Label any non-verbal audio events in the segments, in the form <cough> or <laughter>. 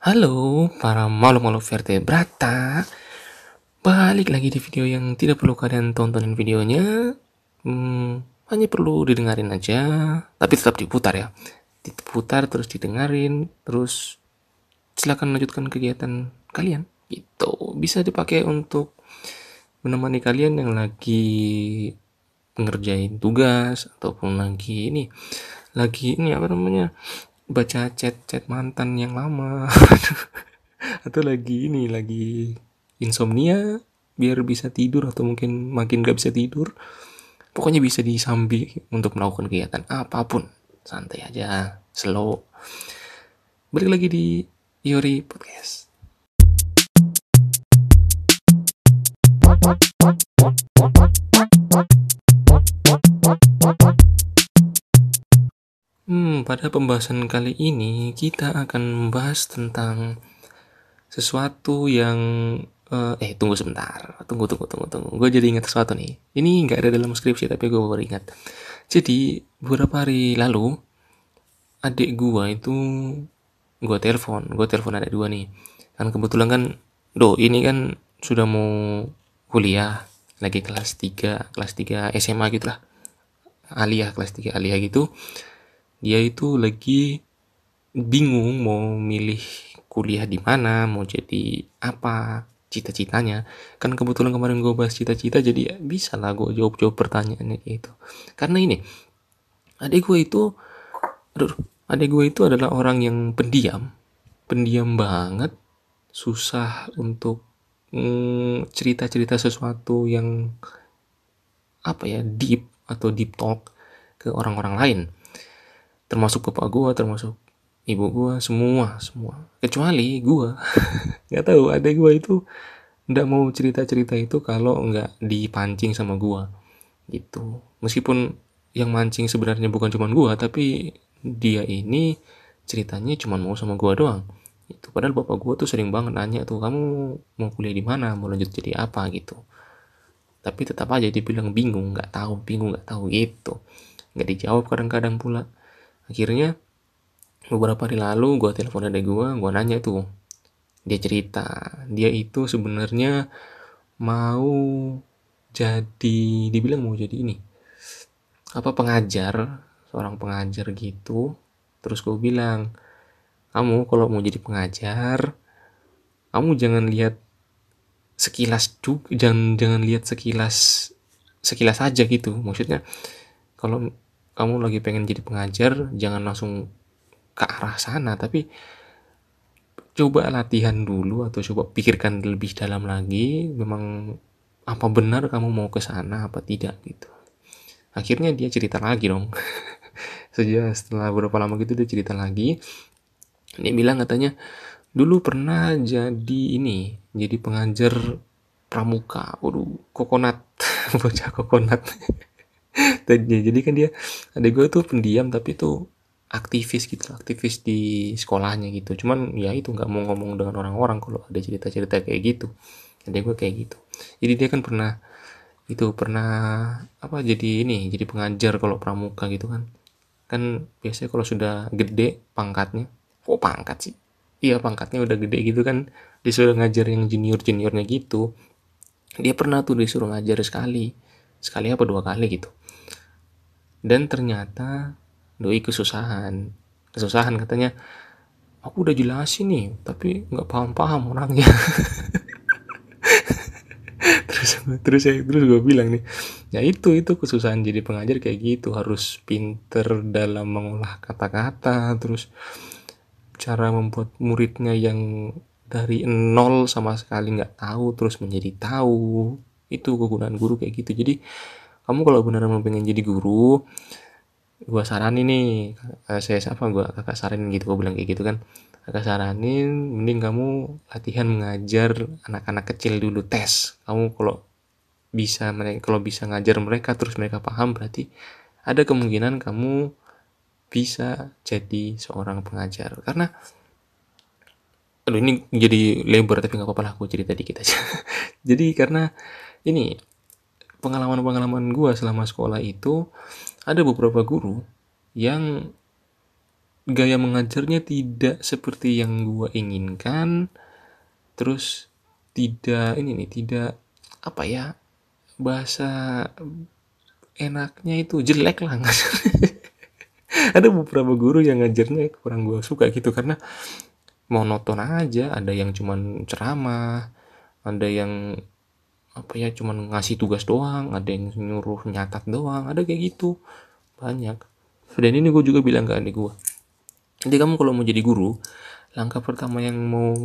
Halo para malu-malu vertebrata Balik lagi di video yang tidak perlu kalian tontonin videonya. Hmm, Hanya perlu didengarin aja Tapi tetap diputar ya. Diputar terus didengarin Terus silakan lanjutkan kegiatan kalian. Gitu. Bisa dipakai untuk menemani kalian yang lagi ngerjain tugas Ataupun lagi ini Lagi ini apa namanya baca chat-chat mantan yang lama. <laughs> Atau lagi ini lagi insomnia biar bisa tidur atau mungkin makin gak bisa tidur. Pokoknya bisa disambi untuk melakukan kegiatan apa pun. Santai aja slow. Balik lagi di Yori Podcast pada pembahasan kali ini kita akan membahas tentang sesuatu yang uh, eh tunggu sebentar, tunggu tunggu tunggu tunggu. Gue jadi ingat sesuatu nih. Ini nggak ada dalam skripsi tapi gue baru ingat. Jadi beberapa hari lalu adik gue itu gue telepon, gue telepon ada dua nih. Kan kebetulan kan, do ini kan sudah mau kuliah lagi kelas 3 kelas 3 SMA gitu lah aliyah kelas 3 aliyah gitu dia itu lagi bingung mau milih kuliah di mana, mau jadi apa, cita-citanya. Kan kebetulan kemarin gue bahas cita-cita, jadi ya bisa lah gue jawab-jawab pertanyaannya gitu. Karena ini, adik gue itu, aduh, adik gue itu adalah orang yang pendiam, pendiam banget, susah untuk mm, cerita-cerita sesuatu yang apa ya deep atau deep talk ke orang-orang lain termasuk bapak gue termasuk ibu gue semua semua. Kecuali gue <laughs> nggak tahu ada gue itu nggak mau cerita cerita itu kalau nggak dipancing sama gue gitu. Meskipun yang mancing sebenarnya bukan cuma gue tapi dia ini ceritanya cuma mau sama gue doang. Itu padahal bapak gue tuh sering banget nanya tuh kamu mau kuliah di mana? Mau lanjut jadi apa? Gitu. Tapi tetap aja dibilang bingung nggak tahu bingung nggak tahu. Gitu. Nggak dijawab kadang-kadang pula akhirnya beberapa hari lalu gue telepon adek gue gue nanya tuh. Dia cerita dia itu sebenarnya mau jadi dibilang mau jadi ini apa pengajar seorang pengajar gitu. Terus gue bilang kamu kalau mau jadi pengajar kamu jangan lihat sekilas juga jangan jangan lihat sekilas sekilas aja gitu. Maksudnya kalau kamu lagi pengen jadi pengajar jangan langsung ke arah sana tapi coba latihan dulu atau coba pikirkan lebih dalam lagi memang apa benar kamu mau ke sana apa tidak gitu. Akhirnya dia cerita lagi dong. <laughs> Sejak setelah beberapa lama gitu dia cerita lagi dia bilang katanya dulu pernah jadi ini jadi pengajar pramuka. Waduh kokonat <laughs> bocah kokonat <laughs> jadi kan dia ada gue tuh pendiam tapi tuh aktivis gitu aktivis di sekolahnya gitu. Cuman ya itu nggak mau ngomong dengan orang-orang kalau ada cerita-cerita kayak gitu. Ada gue kayak gitu. Jadi dia kan pernah itu pernah apa jadi ini jadi pengajar kalau pramuka gitu kan. Kan biasanya kalau sudah gede pangkatnya kok oh, pangkat sih? Iya pangkatnya udah gede gitu kan disuruh ngajar yang junior juniornya gitu. Dia pernah tuh disuruh ngajar sekali. Sekali apa dua kali gitu dan ternyata doi kesusahan. Kesusahan katanya aku udah jelasin nih tapi nggak paham-paham orangnya. <laughs> Terus terus saya terus gue bilang nih ya itu itu kesusahan jadi pengajar kayak gitu. Harus pinter dalam mengolah kata-kata terus cara membuat muridnya yang dari nol sama sekali nggak tahu terus menjadi tahu. Itu kegunaan guru kayak gitu. Jadi kamu kalau beneran mau pengen jadi guru gua saranin nih. Saya siapa gua kakak saranin gitu gua bilang kayak gitu kan. Kakak saranin mending kamu latihan mengajar anak-anak kecil dulu tes. Kamu kalau bisa mereka kalau bisa ngajar mereka terus mereka paham berarti ada kemungkinan kamu bisa jadi seorang pengajar. Karena aduh ini jadi lebar tapi nggak apa-apa lah aku cerita dikit aja. <laughs> Jadi karena ini pengalaman-pengalaman gue selama sekolah itu ada beberapa guru yang gaya mengajarnya tidak seperti yang gue inginkan. Terus tidak ini nih tidak apa ya bahasa enaknya itu jelek lah. <laughs> Ada beberapa guru yang ngajarnya kurang gue suka gitu karena monoton aja. Ada yang cuman ceramah ada yang apa ya cuman ngasih tugas doang ada yang nyuruh nyatat doang ada kayak gitu. Banyak. Dan ini gue juga bilang ke adik gue jadi kamu kalau mau jadi guru langkah pertama yang mau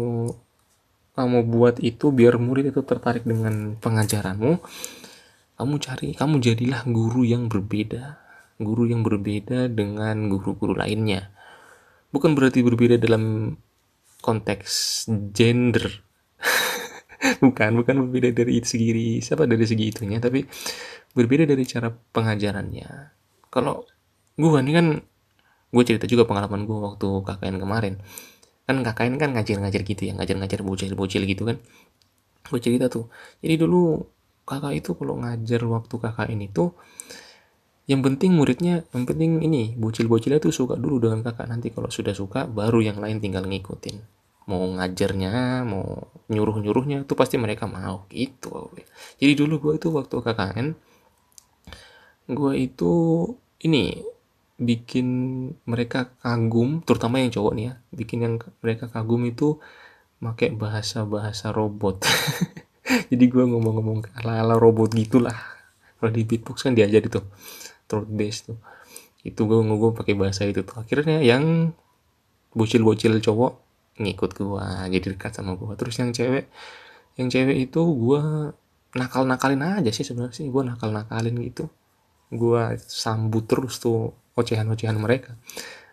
kamu buat itu biar murid itu tertarik dengan pengajaranmu kamu cari kamu jadilah guru yang berbeda. Guru yang berbeda dengan guru-guru lainnya. Bukan berarti berbeda dalam konteks gender <laughs> <laughs> bukan bukan berbeda dari segi siapa dari segi itunya tapi berbeda dari cara pengajarannya. Kalau gue nih kan gue cerita juga pengalaman gue waktu KKN kemarin. Kan KKN kan ngajar-ngajar gitu ya ngajar-ngajar bocil-bocil gitu kan. Gue cerita tuh jadi dulu kakak itu kalau ngajar waktu KKN itu yang penting muridnya yang penting ini bocil-bocilnya tuh suka dulu dengan kakak nanti kalau sudah suka baru yang lain tinggal ngikutin mau ngajarnya mau nyuruh nyuruhnya tuh pasti mereka mau gitu. Jadi dulu gue itu waktu KKN gue itu ini bikin mereka kagum terutama yang cowok nih ya bikin yang mereka kagum itu pakai bahasa bahasa robot. <laughs> Jadi gue ngomong-ngomong ala ala robot gitulah. Kalau di beatbox kan diajar itu throat bass tuh. Itu gue ngomong pakai bahasa itu tuh. Akhirnya yang bocil-bocil cowok ngikut gua jadi dekat sama gua. Terus yang cewek yang cewek itu gua nakal nakalin aja sih sebenarnya sih. Gua nakal nakalin gitu. Gua sambut terus tuh ocehan ocehan mereka.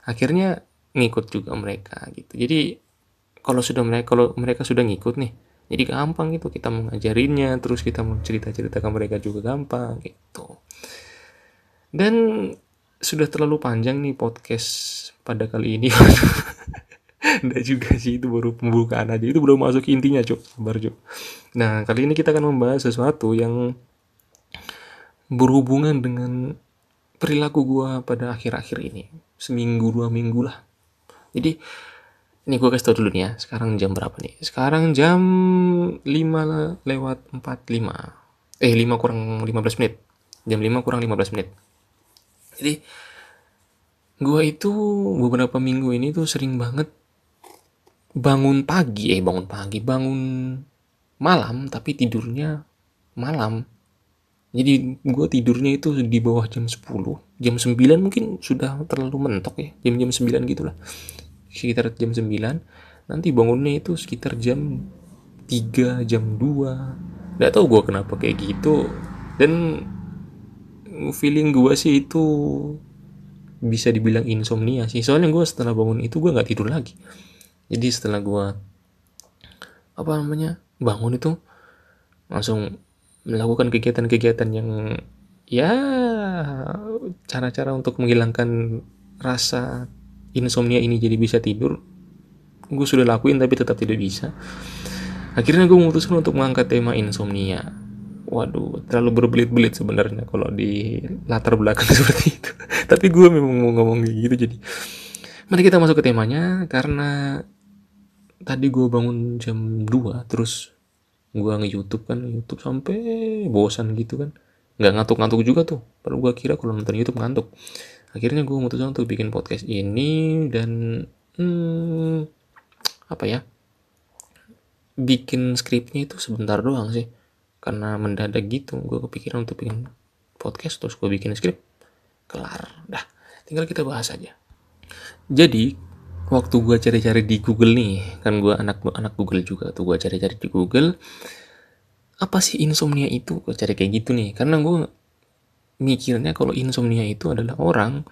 Akhirnya ngikut juga mereka gitu. Jadi kalau sudah mereka kalau mereka sudah ngikut nih jadi gampang gitu kita mengajarinnya terus kita mau cerita cerita ke mereka juga gampang gitu. Dan sudah terlalu panjang nih podcast pada kali ini <laughs> Enggak juga sih itu baru pembukaan aja. Itu belum masuk intinya cuk. Sabar nah kali ini kita akan membahas sesuatu yang berhubungan dengan perilaku gua pada akhir-akhir ini. Seminggu dua minggu lah. Jadi ini gue kasih tau dulu nih ya sekarang jam berapa nih? Sekarang jam 5 lewat 45 eh 5 kurang 15 menit. Jam 5 kurang 15 menit. Jadi gue itu beberapa minggu ini tuh sering banget bangun pagi eh bangun pagi bangun malam tapi tidurnya malam. Jadi gue tidurnya itu di bawah jam 10 jam 9 mungkin sudah terlalu mentok ya. Jam-jam 9 gitulah. Sekitar jam 9 nanti bangunnya itu sekitar jam 3 jam 2 nggak tahu gue kenapa kayak gitu. Dan feeling gue sih itu bisa dibilang insomnia sih. Soalnya gue setelah bangun itu gue nggak tidur lagi jadi setelah gue apa namanya bangun itu langsung melakukan kegiatan-kegiatan yang ya cara-cara untuk menghilangkan rasa insomnia ini jadi bisa tidur gue sudah lakuin tapi tetap tidak bisa. Akhirnya gue memutuskan untuk mengangkat tema insomnia. Waduh terlalu berbelit-belit sebenarnya kalau di latar belakang <laughs> seperti itu. Tapi gue memang mau ngomong gitu jadi mari kita masuk ke temanya karena tadi gue bangun jam 2 terus gue nge YouTube kan YouTube sampai bosan gitu kan. Nggak ngantuk-ngantuk juga tuh. Baru gue kira kalau nonton YouTube ngantuk. Akhirnya gue memutuskan untuk bikin podcast ini dan hmm, apa ya bikin skripnya itu sebentar doang sih. Karena mendadak gitu gue kepikiran untuk bikin podcast terus gue bikin skrip. Kelar dah. Tinggal kita bahas aja. Jadi waktu gue cari-cari di Google nih kan gue anak anak Google juga tuh gue cari-cari di Google apa sih insomnia itu? Gue cari kayak gitu nih karena gue mikirnya kalau insomnia itu adalah orang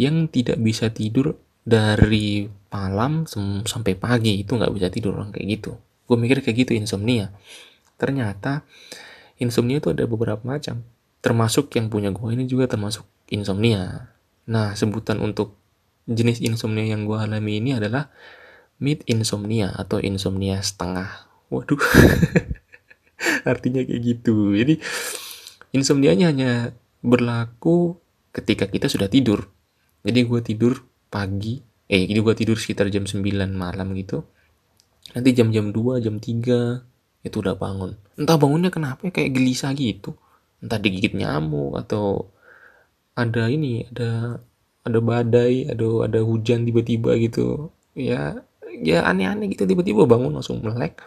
yang tidak bisa tidur dari malam sampai pagi itu nggak bisa tidur orang kayak gitu. Gue mikir kayak gitu insomnia. Ternyata insomnia itu ada beberapa macam termasuk yang punya gue ini juga termasuk insomnia. Nah sebutan untuk jenis insomnia yang gue alami ini adalah mid insomnia atau insomnia setengah. Waduh, <laughs> artinya kayak gitu. Jadi insomnianya hanya berlaku ketika kita sudah tidur. Jadi gue tidur pagi eh jadi gue tidur sekitar jam 9 malam gitu nanti jam-jam 2 jam 3 itu udah bangun entah bangunnya kenapa kayak gelisah gitu entah digigit nyamuk atau ada ini ada ada badai ada ada hujan tiba-tiba gitu. Ya ya aneh-aneh gitu. Tiba-tiba bangun langsung melek.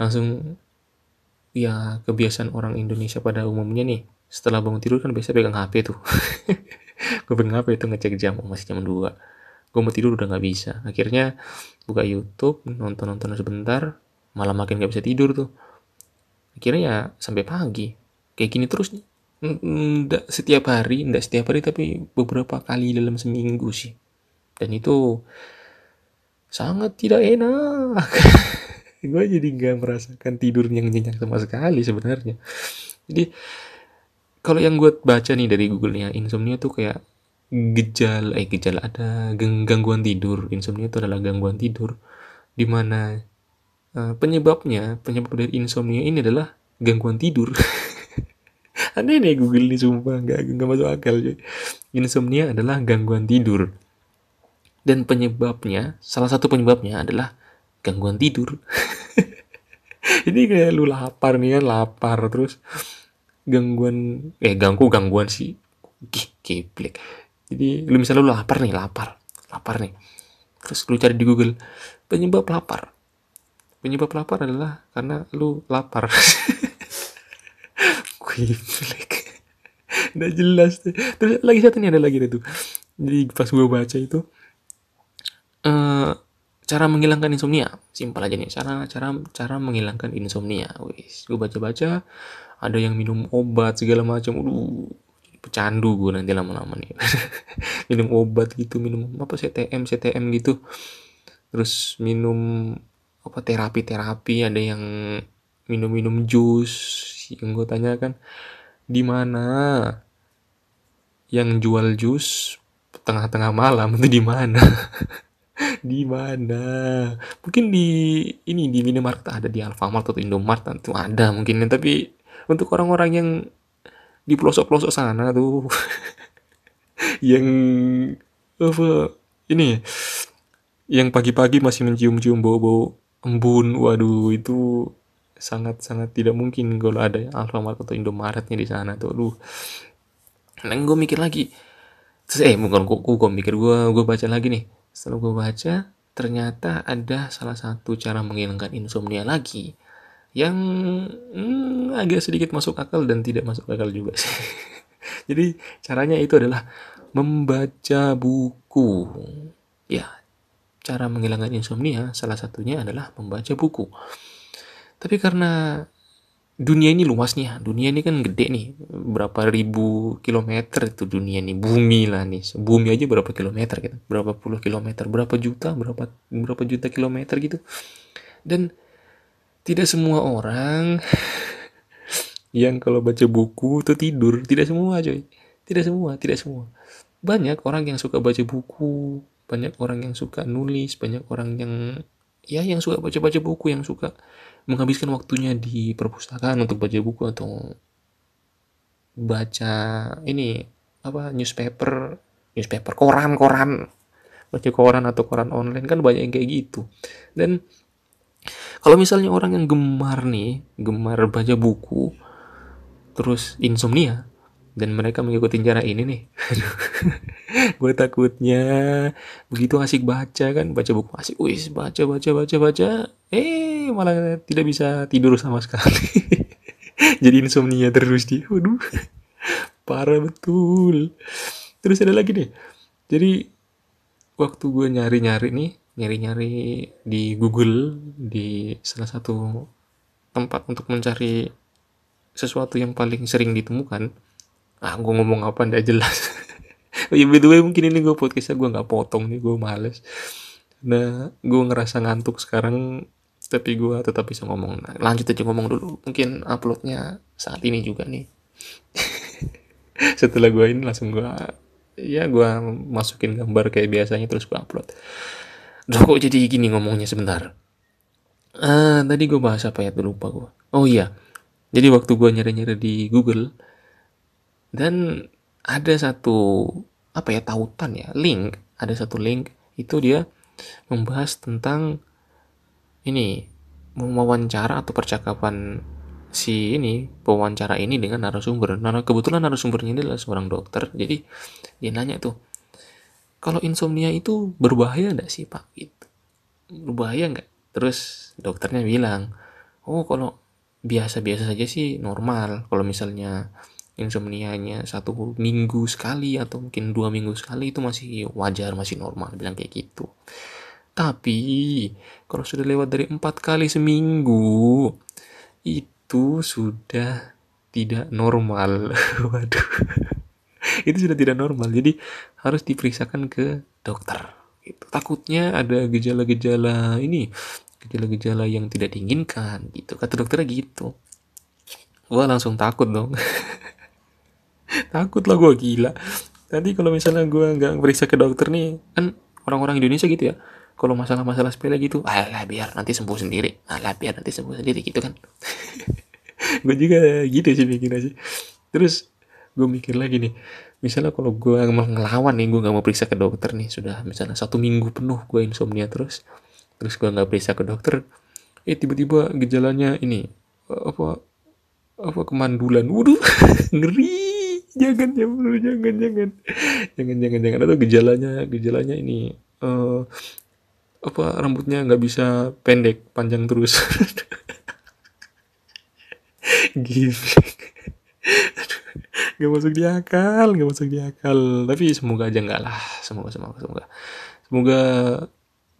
Langsung ya kebiasaan orang Indonesia pada umumnya nih setelah bangun tidur kan biasa pegang HP tuh. <laughs> Gue pegang HP itu ngecek jam oh, masih jam 2 gue mau tidur udah nggak bisa. Akhirnya buka YouTube nonton nonton sebentar malah makin gak bisa tidur tuh. Akhirnya ya sampai pagi. Kayak gini terus nih nggak setiap hari nggak setiap hari tapi beberapa kali dalam seminggu sih. Dan itu sangat tidak enak. <laughs> Gue jadi nggak merasakan tidur yang nyenyak sama sekali sebenarnya. Jadi kalau yang gue baca nih dari Google-nya insomnia tuh kayak gejala eh gejala ada gangguan tidur. Insomnia itu adalah gangguan tidur di mana uh, penyebabnya penyebab dari insomnia ini adalah gangguan tidur <laughs> aneh nih Google ini sumpah. Nggak nggak masuk akal cuy. Insomnia adalah gangguan tidur. Dan penyebabnya salah satu penyebabnya adalah gangguan tidur. <laughs> Ini kayak lu lapar nih kan lapar. Terus gangguan eh ganggu gangguan sih. Kiplek jadi lu misalnya lu lapar nih lapar. Lapar nih. Terus lu cari di Google penyebab lapar. Penyebab lapar adalah karena lu lapar <laughs> kiplek <laughs> udah jelas tuh. terus lagi satu nih ada lagi tuh. Jadi pas gue baca itu uh, cara menghilangkan insomnia. Simpel aja nih cara cara cara menghilangkan insomnia. Wis gue baca baca ada yang minum obat segala macam. Udah pecandu gue nanti lama-lama nih. <laughs> Minum obat gitu minum apa CTM CTM gitu. Terus minum apa terapi terapi ada yang minum minum jus yang gue tanya kan di mana? Yang jual jus tengah-tengah malam itu di mana? <laughs> Di mana? Mungkin di ini di minimarket ada di Alfamart atau Indomart itu ada mungkin tapi untuk orang-orang yang di pelosok-pelosok sana tuh <laughs> yang apa ini yang pagi-pagi masih mencium-cium bau-bau embun waduh itu sangat-sangat tidak mungkin kalau ada Alfamart atau Indomaretnya di sana tuh. Aduh. Dan gue mikir lagi. Terus eh bukan gue, gue mikir gue gue baca lagi nih. Setelah gue baca ternyata ada salah satu cara menghilangkan insomnia lagi yang hmm, agak sedikit masuk akal dan tidak masuk akal juga sih. <laughs> Jadi caranya itu adalah membaca buku. Ya cara menghilangkan insomnia salah satunya adalah membaca buku tapi karena dunia ini luas nih dunia ini kan gede nih berapa ribu kilometer itu dunia nih bumi lah nih. Bumi aja berapa kilometer gitu berapa puluh kilometer berapa juta berapa berapa juta kilometer gitu. Dan tidak semua orang <laughs> yang kalau baca buku itu tidur tidak semua coy. Tidak semua tidak semua. Banyak orang yang suka baca buku banyak orang yang suka nulis banyak orang yang ya yang suka baca-baca buku yang suka menghabiskan waktunya di perpustakaan untuk baca buku atau baca ini apa newspaper newspaper koran koran. Baca koran atau koran online kan banyak yang kayak gitu. Dan kalau misalnya orang yang gemar nih gemar baca buku terus insomnia dan mereka mengikuti cara ini nih. <laughs> Gue takutnya begitu asik baca kan baca buku asik. Wis baca baca baca baca. Eh malah tidak bisa tidur sama sekali. <laughs> Jadi insomnia terus dia. Waduh parah betul. Terus ada lagi nih. Jadi waktu gue nyari nyari nih nyari nyari di Google di salah satu tempat untuk mencari sesuatu yang paling sering ditemukan ah gue ngomong apa ndak jelas. <laughs> Oh, ya by the way mungkin ini gue podcastnya gue nggak potong nih gue males. Nah gue ngerasa ngantuk sekarang tapi gue tetap bisa ngomong. Nah, lanjut aja ngomong dulu. Mungkin uploadnya saat ini juga nih. <laughs> Setelah gue ini langsung gue ya gue masukin gambar kayak biasanya terus gue upload. Duh kok jadi gini ngomongnya sebentar? Uh, tadi gue bahas apa ya? Lupa gue oh iya. Jadi waktu gue nyari-nyari di Google dan ada satu apa ya tautan ya link ada satu link itu dia membahas tentang ini wawancara atau percakapan si ini pewawancara ini dengan narasumber. Nah, kebetulan narasumbernya ini adalah seorang dokter. Jadi dia nanya tuh, kalau insomnia itu berbahaya nggak sih pak? Gitu. Berbahaya nggak? Terus dokternya bilang, oh kalau biasa-biasa saja sih normal. Kalau misalnya insomnianya satu minggu sekali atau mungkin dua minggu sekali itu masih wajar masih normal bilang kayak gitu. Tapi kalau sudah lewat dari empat kali seminggu itu sudah tidak normal. <laughs> Waduh. Itu sudah tidak normal jadi harus diperiksakan ke dokter gitu. takutnya ada gejala-gejala ini gejala-gejala yang tidak diinginkan gitu. Kata dokternya gitu. Gua langsung takut dong <laughs> <laughs> takut lah gue gila. Tadi kalau misalnya gue nggak periksa ke dokter nih kan orang-orang Indonesia gitu ya kalau masalah-masalah sepele gitu alah biar nanti sembuh sendiri. Alah biar nanti sembuh sendiri gitu kan. <laughs> Gue juga gitu sih mikirnya sih. Terus gue mikir lagi nih misalnya kalau gue ngelawan nih gue nggak mau periksa ke dokter nih sudah misalnya satu minggu penuh gue insomnia terus terus gue nggak periksa ke dokter eh tiba-tiba gejalanya ini apa apa kemandulan. Waduh <laughs> ngeri jangan ya bro jangan jangan. Jangan jangan jangan. Atau gejalanya gejalanya ini uh, apa rambutnya nggak bisa pendek panjang terus. <laughs> Gitu nggak masuk di akal nggak masuk di akal. Tapi semoga aja nggak lah. Semoga semoga semoga. Semoga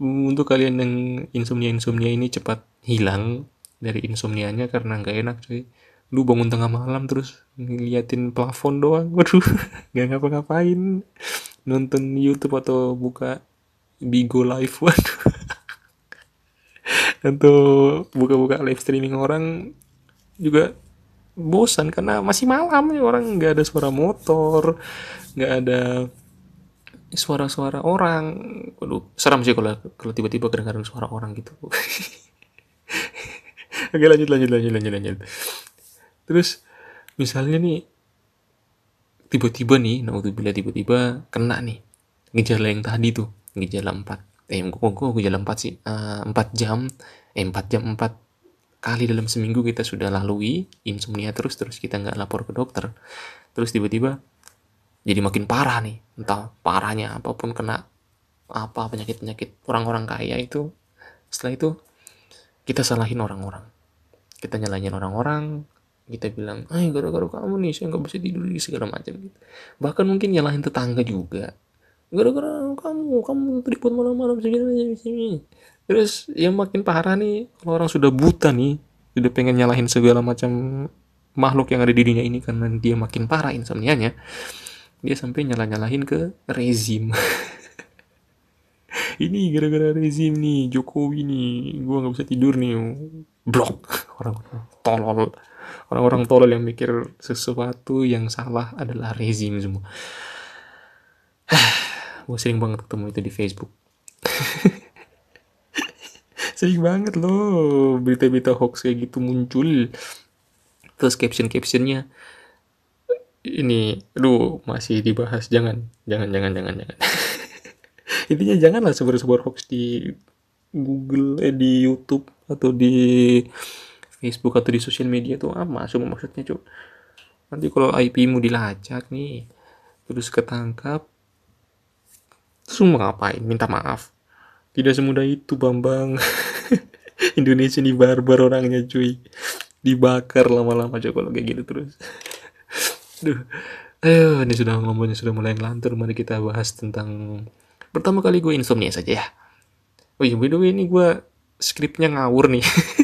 untuk kalian yang insomnia insomnia ini cepat hilang dari insomnianya karena nggak enak cuy lu bangun tengah malam terus ngeliatin plafon doang. <laughs> Waduh nggak ngapa-ngapain. Nonton YouTube atau buka Bigo Live <laughs> waduh. Atau buka-buka live streaming orang juga bosan karena masih malam ya orang. Nggak ada suara motor nggak ada suara-suara orang. Waduh seram sih kalau kalau tiba-tiba kedengaran suara orang gitu. <laughs> Oke lanjut lanjut lanjut lanjut lanjut terus misalnya nih tiba-tiba nih bila tiba-tiba kena nih gejala yang tadi tuh gejala 4 eh kok kok gejala 4 sih? Uh, 4 jam. Eh 4 jam 4 kali dalam seminggu kita sudah lalui insomnia terus terus kita nggak lapor ke dokter. Terus tiba-tiba jadi makin parah nih entah parahnya apa pun kena apa penyakit-penyakit orang-orang kaya itu. Setelah itu kita salahin orang-orang. Kita nyalahin orang-orang kita bilang ah gara-gara kamu nih saya nggak bisa tidur di segala macam gitu. Bahkan mungkin nyalahin tetangga juga. Gara-gara kamu kamu terlibat malam-malam segala macam terus yang makin parah nih kalau orang sudah buta nih sudah pengen nyalahin segala macam makhluk yang ada di dunia ini karena dia makin parah insomnianya dia sampai nyalah-nyalahin ke rezim. <laughs> Ini gara-gara rezim nih Jokowi nih gua nggak bisa tidur nih. Blok. Orang tolol orang-orang tolol yang mikir sesuatu yang salah adalah rezim semua. <sighs> Gue sering banget ketemu itu di Facebook. <laughs> Sering banget loh. Berita-berita hoax kayak gitu muncul. Terus caption-captionnya ini aduh masih dibahas. Jangan jangan jangan jangan jangan. <laughs> Intinya janganlah sebar-sebar hoax di Google eh di YouTube atau di Facebook atau di sosial media tuh apa semua maksudnya cuy nanti kalau IP-mu dilacak nih terus ketangkap semua ngapain minta maaf tidak semudah itu Bambang <laughs> Indonesia ini barbar orangnya cuy dibakar lama-lama aja kalau kayak gitu terus <laughs> Duh. Ayo, ini sudah ngomongnya sudah mulai ngelantur. Mari kita bahas tentang pertama kali gue insomnia saja ya. Oh iya, by the way ini gue skripnya ngawur nih. <laughs>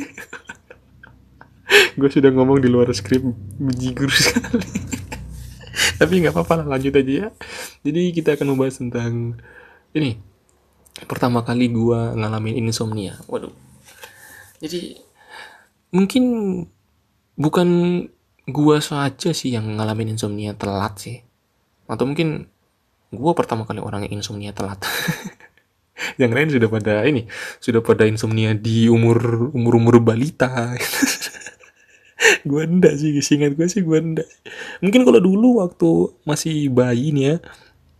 gue sudah ngomong di luar skrip menjigur <laughs> sekali. Tapi nggak apa-apa lah lanjut aja ya. Jadi kita akan membahas tentang ini. Pertama kali gue ngalamin insomnia. Waduh. Jadi mungkin bukan gue saja sih yang ngalamin insomnia telat sih. Atau mungkin gue pertama kali orang yang insomnia telat. <laughs> Yang lain sudah pada ini sudah pada insomnia di umur umur umur balita <laughs> gue ndak sih singkat gue sih gue ndak. Mungkin kalau dulu waktu masih bayi nih ya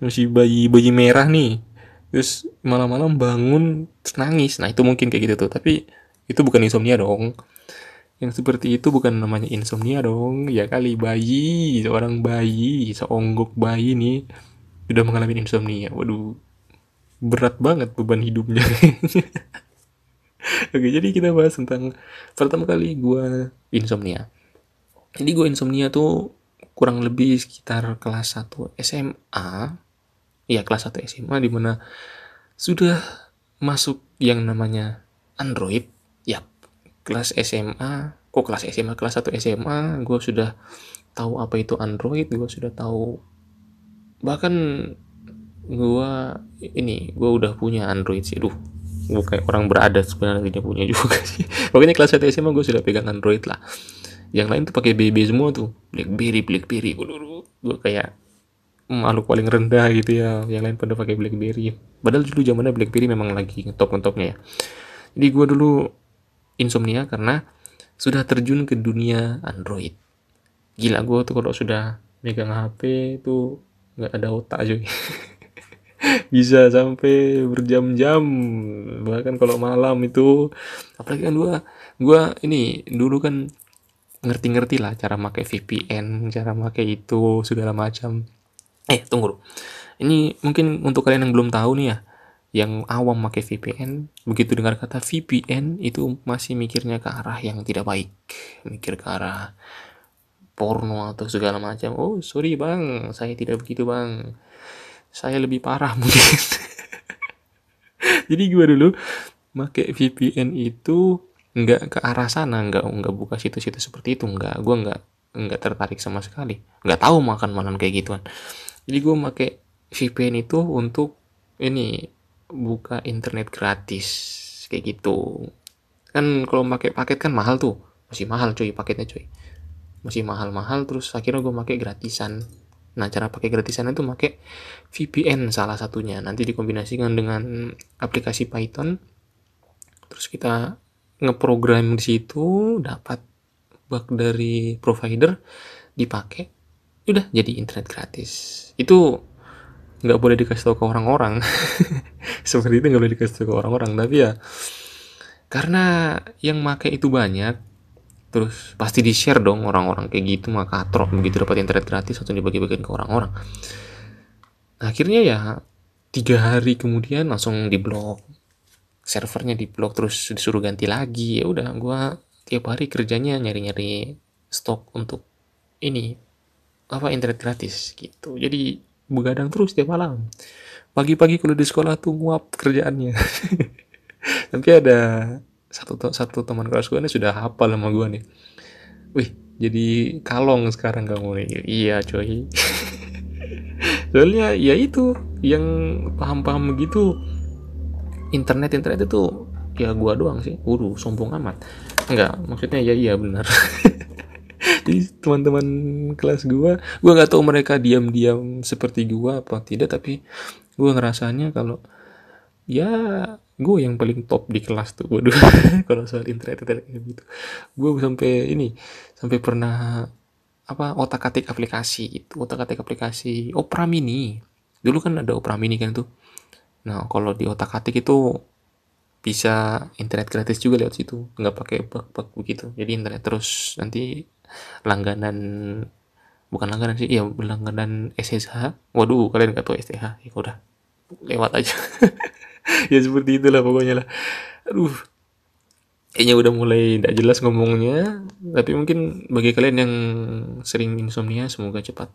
masih bayi bayi merah nih terus malam-malam bangun nangis. Nah itu mungkin kayak gitu tuh. Tapi itu bukan insomnia dong. Yang seperti itu bukan namanya insomnia dong. Ya kali bayi seorang bayi seonggok bayi nih sudah mengalami insomnia. Waduh berat banget beban hidupnya <laughs> oke jadi kita bahas tentang pertama kali gue insomnia. Jadi gue insomnia tuh kurang lebih sekitar kelas 1 SMA ya kelas 1 SMA di mana sudah masuk yang namanya Android. Ya kelas SMA kok kelas SMA kelas 1 SMA gue sudah tahu apa itu Android gue sudah tahu. Bahkan gue ini gue udah punya Android sih. Duh kayak orang berada sebenarnya tidak punya juga <laughs> sih. Pokoknya kelas 1 SMA gue sudah pegang Android lah. Yang lain tuh pakai BB semua tuh. BlackBerry BlackBerry gue kayak makhluk paling rendah gitu ya. Yang lain pada pakai BlackBerry padahal dulu zamannya BlackBerry memang lagi ngetop ngetopnya ya. Jadi gue dulu insomnia karena sudah terjun ke dunia Android. Gila gue tuh kalau sudah megang HP tuh nggak ada otak aja <laughs> bisa sampai berjam-jam bahkan kalau malam itu. Apalagi kan gue gue ini dulu kan ngerti-ngerti lah cara pakai VPN cara pakai itu segala macam. Eh tunggu dulu. Ini mungkin untuk kalian yang belum tahu nih ya yang awam pakai VPN begitu dengar kata VPN itu masih mikirnya ke arah yang tidak baik. Mikir ke arah porno atau segala macam. Oh sorry bang. Saya tidak begitu bang saya lebih parah <laughs> mungkin. Jadi gue dulu? Pakai VPN itu nggak ke arah sana nggak nggak buka situs-situs seperti itu nggak. Gue nggak nggak tertarik sama sekali. Nggak tahu makan makan kayak gituan. Jadi gue pakai VPN itu untuk ini buka internet gratis kayak gitu. Kan kalau pakai paket kan mahal tuh. Masih mahal cuy paketnya cuy. Masih mahal-mahal terus akhirnya gue pakai gratisan nah cara pakai gratisan itu pakai VPN salah satunya. Nanti dikombinasikan dengan aplikasi Python. Terus kita ngeprogram di situ dapat bug dari provider dipakai udah jadi internet gratis. Itu nggak boleh dikasih tahu ke orang-orang. <laughs> Seperti itu nggak boleh dikasih tahu ke orang-orang tapi ya karena yang make itu banyak terus pasti di share dong orang-orang kayak gitu maka katrok begitu dapat internet gratis atau dibagi-bagikan ke orang-orang. Akhirnya ya tiga hari kemudian langsung diblok servernya diblok terus disuruh ganti lagi. Ya udah gue tiap hari kerjanya nyari-nyari stok untuk ini apa internet gratis gitu. Jadi begadang terus tiap malam. Pagi-pagi kalau di sekolah tuh nguap kerjaannya. <laughs> Tapi ada satu satu teman kelas gue nih sudah hafal sama gue nih. Wih jadi kalong sekarang kamu nih. Iya coy. <laughs> Soalnya ya itu yang paham-paham begitu internet internet itu ya gua doang sih. Waduh sombong amat. Enggak maksudnya ya iya benar. <laughs> Jadi teman-teman kelas gue gue nggak tahu mereka diam-diam seperti gue apa tidak tapi gue ngerasanya kalau ya gue yang paling top di kelas tuh waduh. <laughs> Kalau soal internet internet kayak gitu. Gue sampai ini sampai pernah apa otak atik aplikasi itu otak atik aplikasi Opera Mini. Dulu kan ada Opera Mini kan tuh. Nah kalau di otak atik itu bisa internet gratis juga lewat situ. Nggak pakai bug-bug begitu. Jadi internet terus nanti langganan bukan langganan sih ya langganan SSH waduh kalian nggak tahu SSH ya udah lewat aja <laughs> <laughs> ya seperti itulah pokoknya lah. Aduh. Kayaknya udah mulai tidak jelas ngomongnya tapi mungkin bagi kalian yang sering insomnia semoga cepat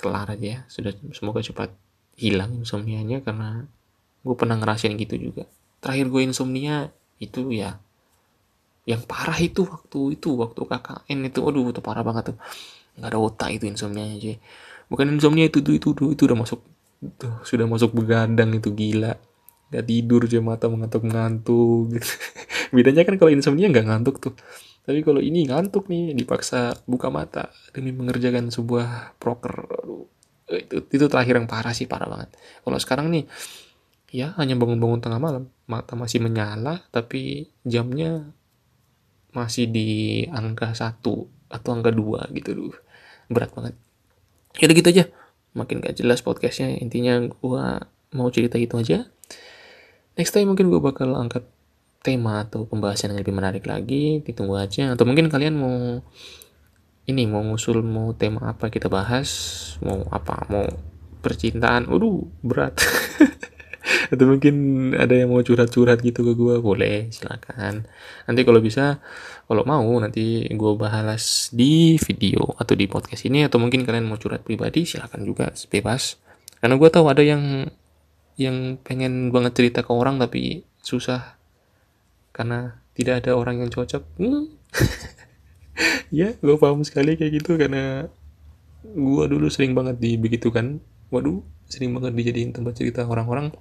kelar aja ya. Sudah semoga cepat hilang insomnianya karena gue pernah ngerasain gitu juga. Terakhir gue insomnia itu ya yang parah itu waktu itu waktu KKN itu. Aduh itu parah banget tuh. Nggak ada otak itu insomnia aja bukan insomnia itu itu itu, itu, itu udah masuk tuh sudah masuk begadang itu gila nggak tidur aja mata mengantuk ngantuk gitu. <laughs> Bedanya kan kalau insomnia nggak ngantuk tuh. Tapi kalau ini ngantuk nih dipaksa buka mata demi mengerjakan sebuah proker. Aduh, itu itu terakhir yang parah sih parah banget. Kalau sekarang nih ya hanya bangun-bangun tengah malam. Mata masih menyala tapi jamnya masih di angka satu atau angka dua gitu dulu berat banget. Ya gitu aja. Makin gak jelas podcastnya intinya gua mau cerita itu aja next time mungkin gue bakal angkat tema atau pembahasan yang lebih menarik lagi ditunggu aja. Atau mungkin kalian mau ini mau ngusul mau tema apa kita bahas mau apa mau percintaan waduh berat. <laughs> Atau mungkin ada yang mau curhat-curhat gitu ke gue boleh silakan. Nanti kalau bisa kalau mau nanti gue bahas di video atau di podcast ini atau mungkin kalian mau curhat pribadi silakan juga bebas. Karena gue tahu ada yang yang pengen banget cerita ke orang tapi susah. Karena tidak ada orang yang cocok. Hmm. <laughs> ya gue paham sekali kayak gitu karena gue dulu sering banget di begitu kan waduh sering banget dijadiin tempat cerita orang-orang.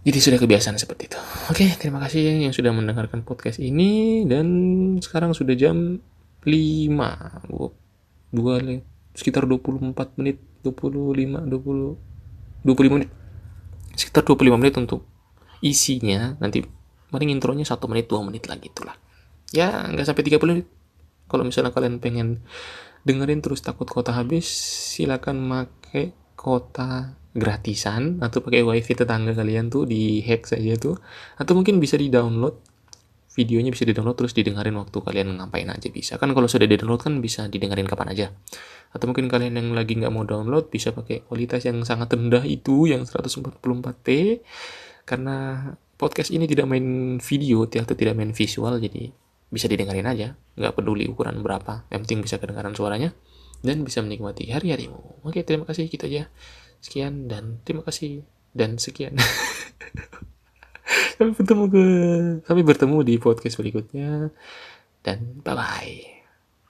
Jadi sudah kebiasaan seperti itu. Oke terima kasih yang sudah mendengarkan podcast ini. Dan sekarang sudah jam 5 gue dua sekitar 24 menit. 25 20 25 menit sekitar 25 menit untuk isinya. Nanti paling intronya satu menit dua menit lagi itulah. Ya nggak sampai 30 menit. Kalau misalnya kalian pengen dengerin terus takut kota habis silakan make kota gratisan atau pakai wifi tetangga kalian tuh di hack saja tuh. Atau mungkin bisa di download videonya bisa di-download terus didengarin waktu kalian ngapain aja bisa. Kan kalau sudah di-download kan bisa didengarin kapan aja. Atau mungkin kalian yang lagi nggak mau download bisa pakai kualitas yang sangat rendah itu yang 144p karena podcast ini tidak main video atau tidak main visual jadi bisa didengarin aja. Nggak peduli ukuran berapa yang penting bisa kedengaran suaranya dan bisa menikmati hari-harimu. Oke terima kasih kita gitu aja. Sekian dan terima kasih dan sekian <laughs> sampai bertemu ke sampai bertemu di podcast berikutnya. Dan bye bye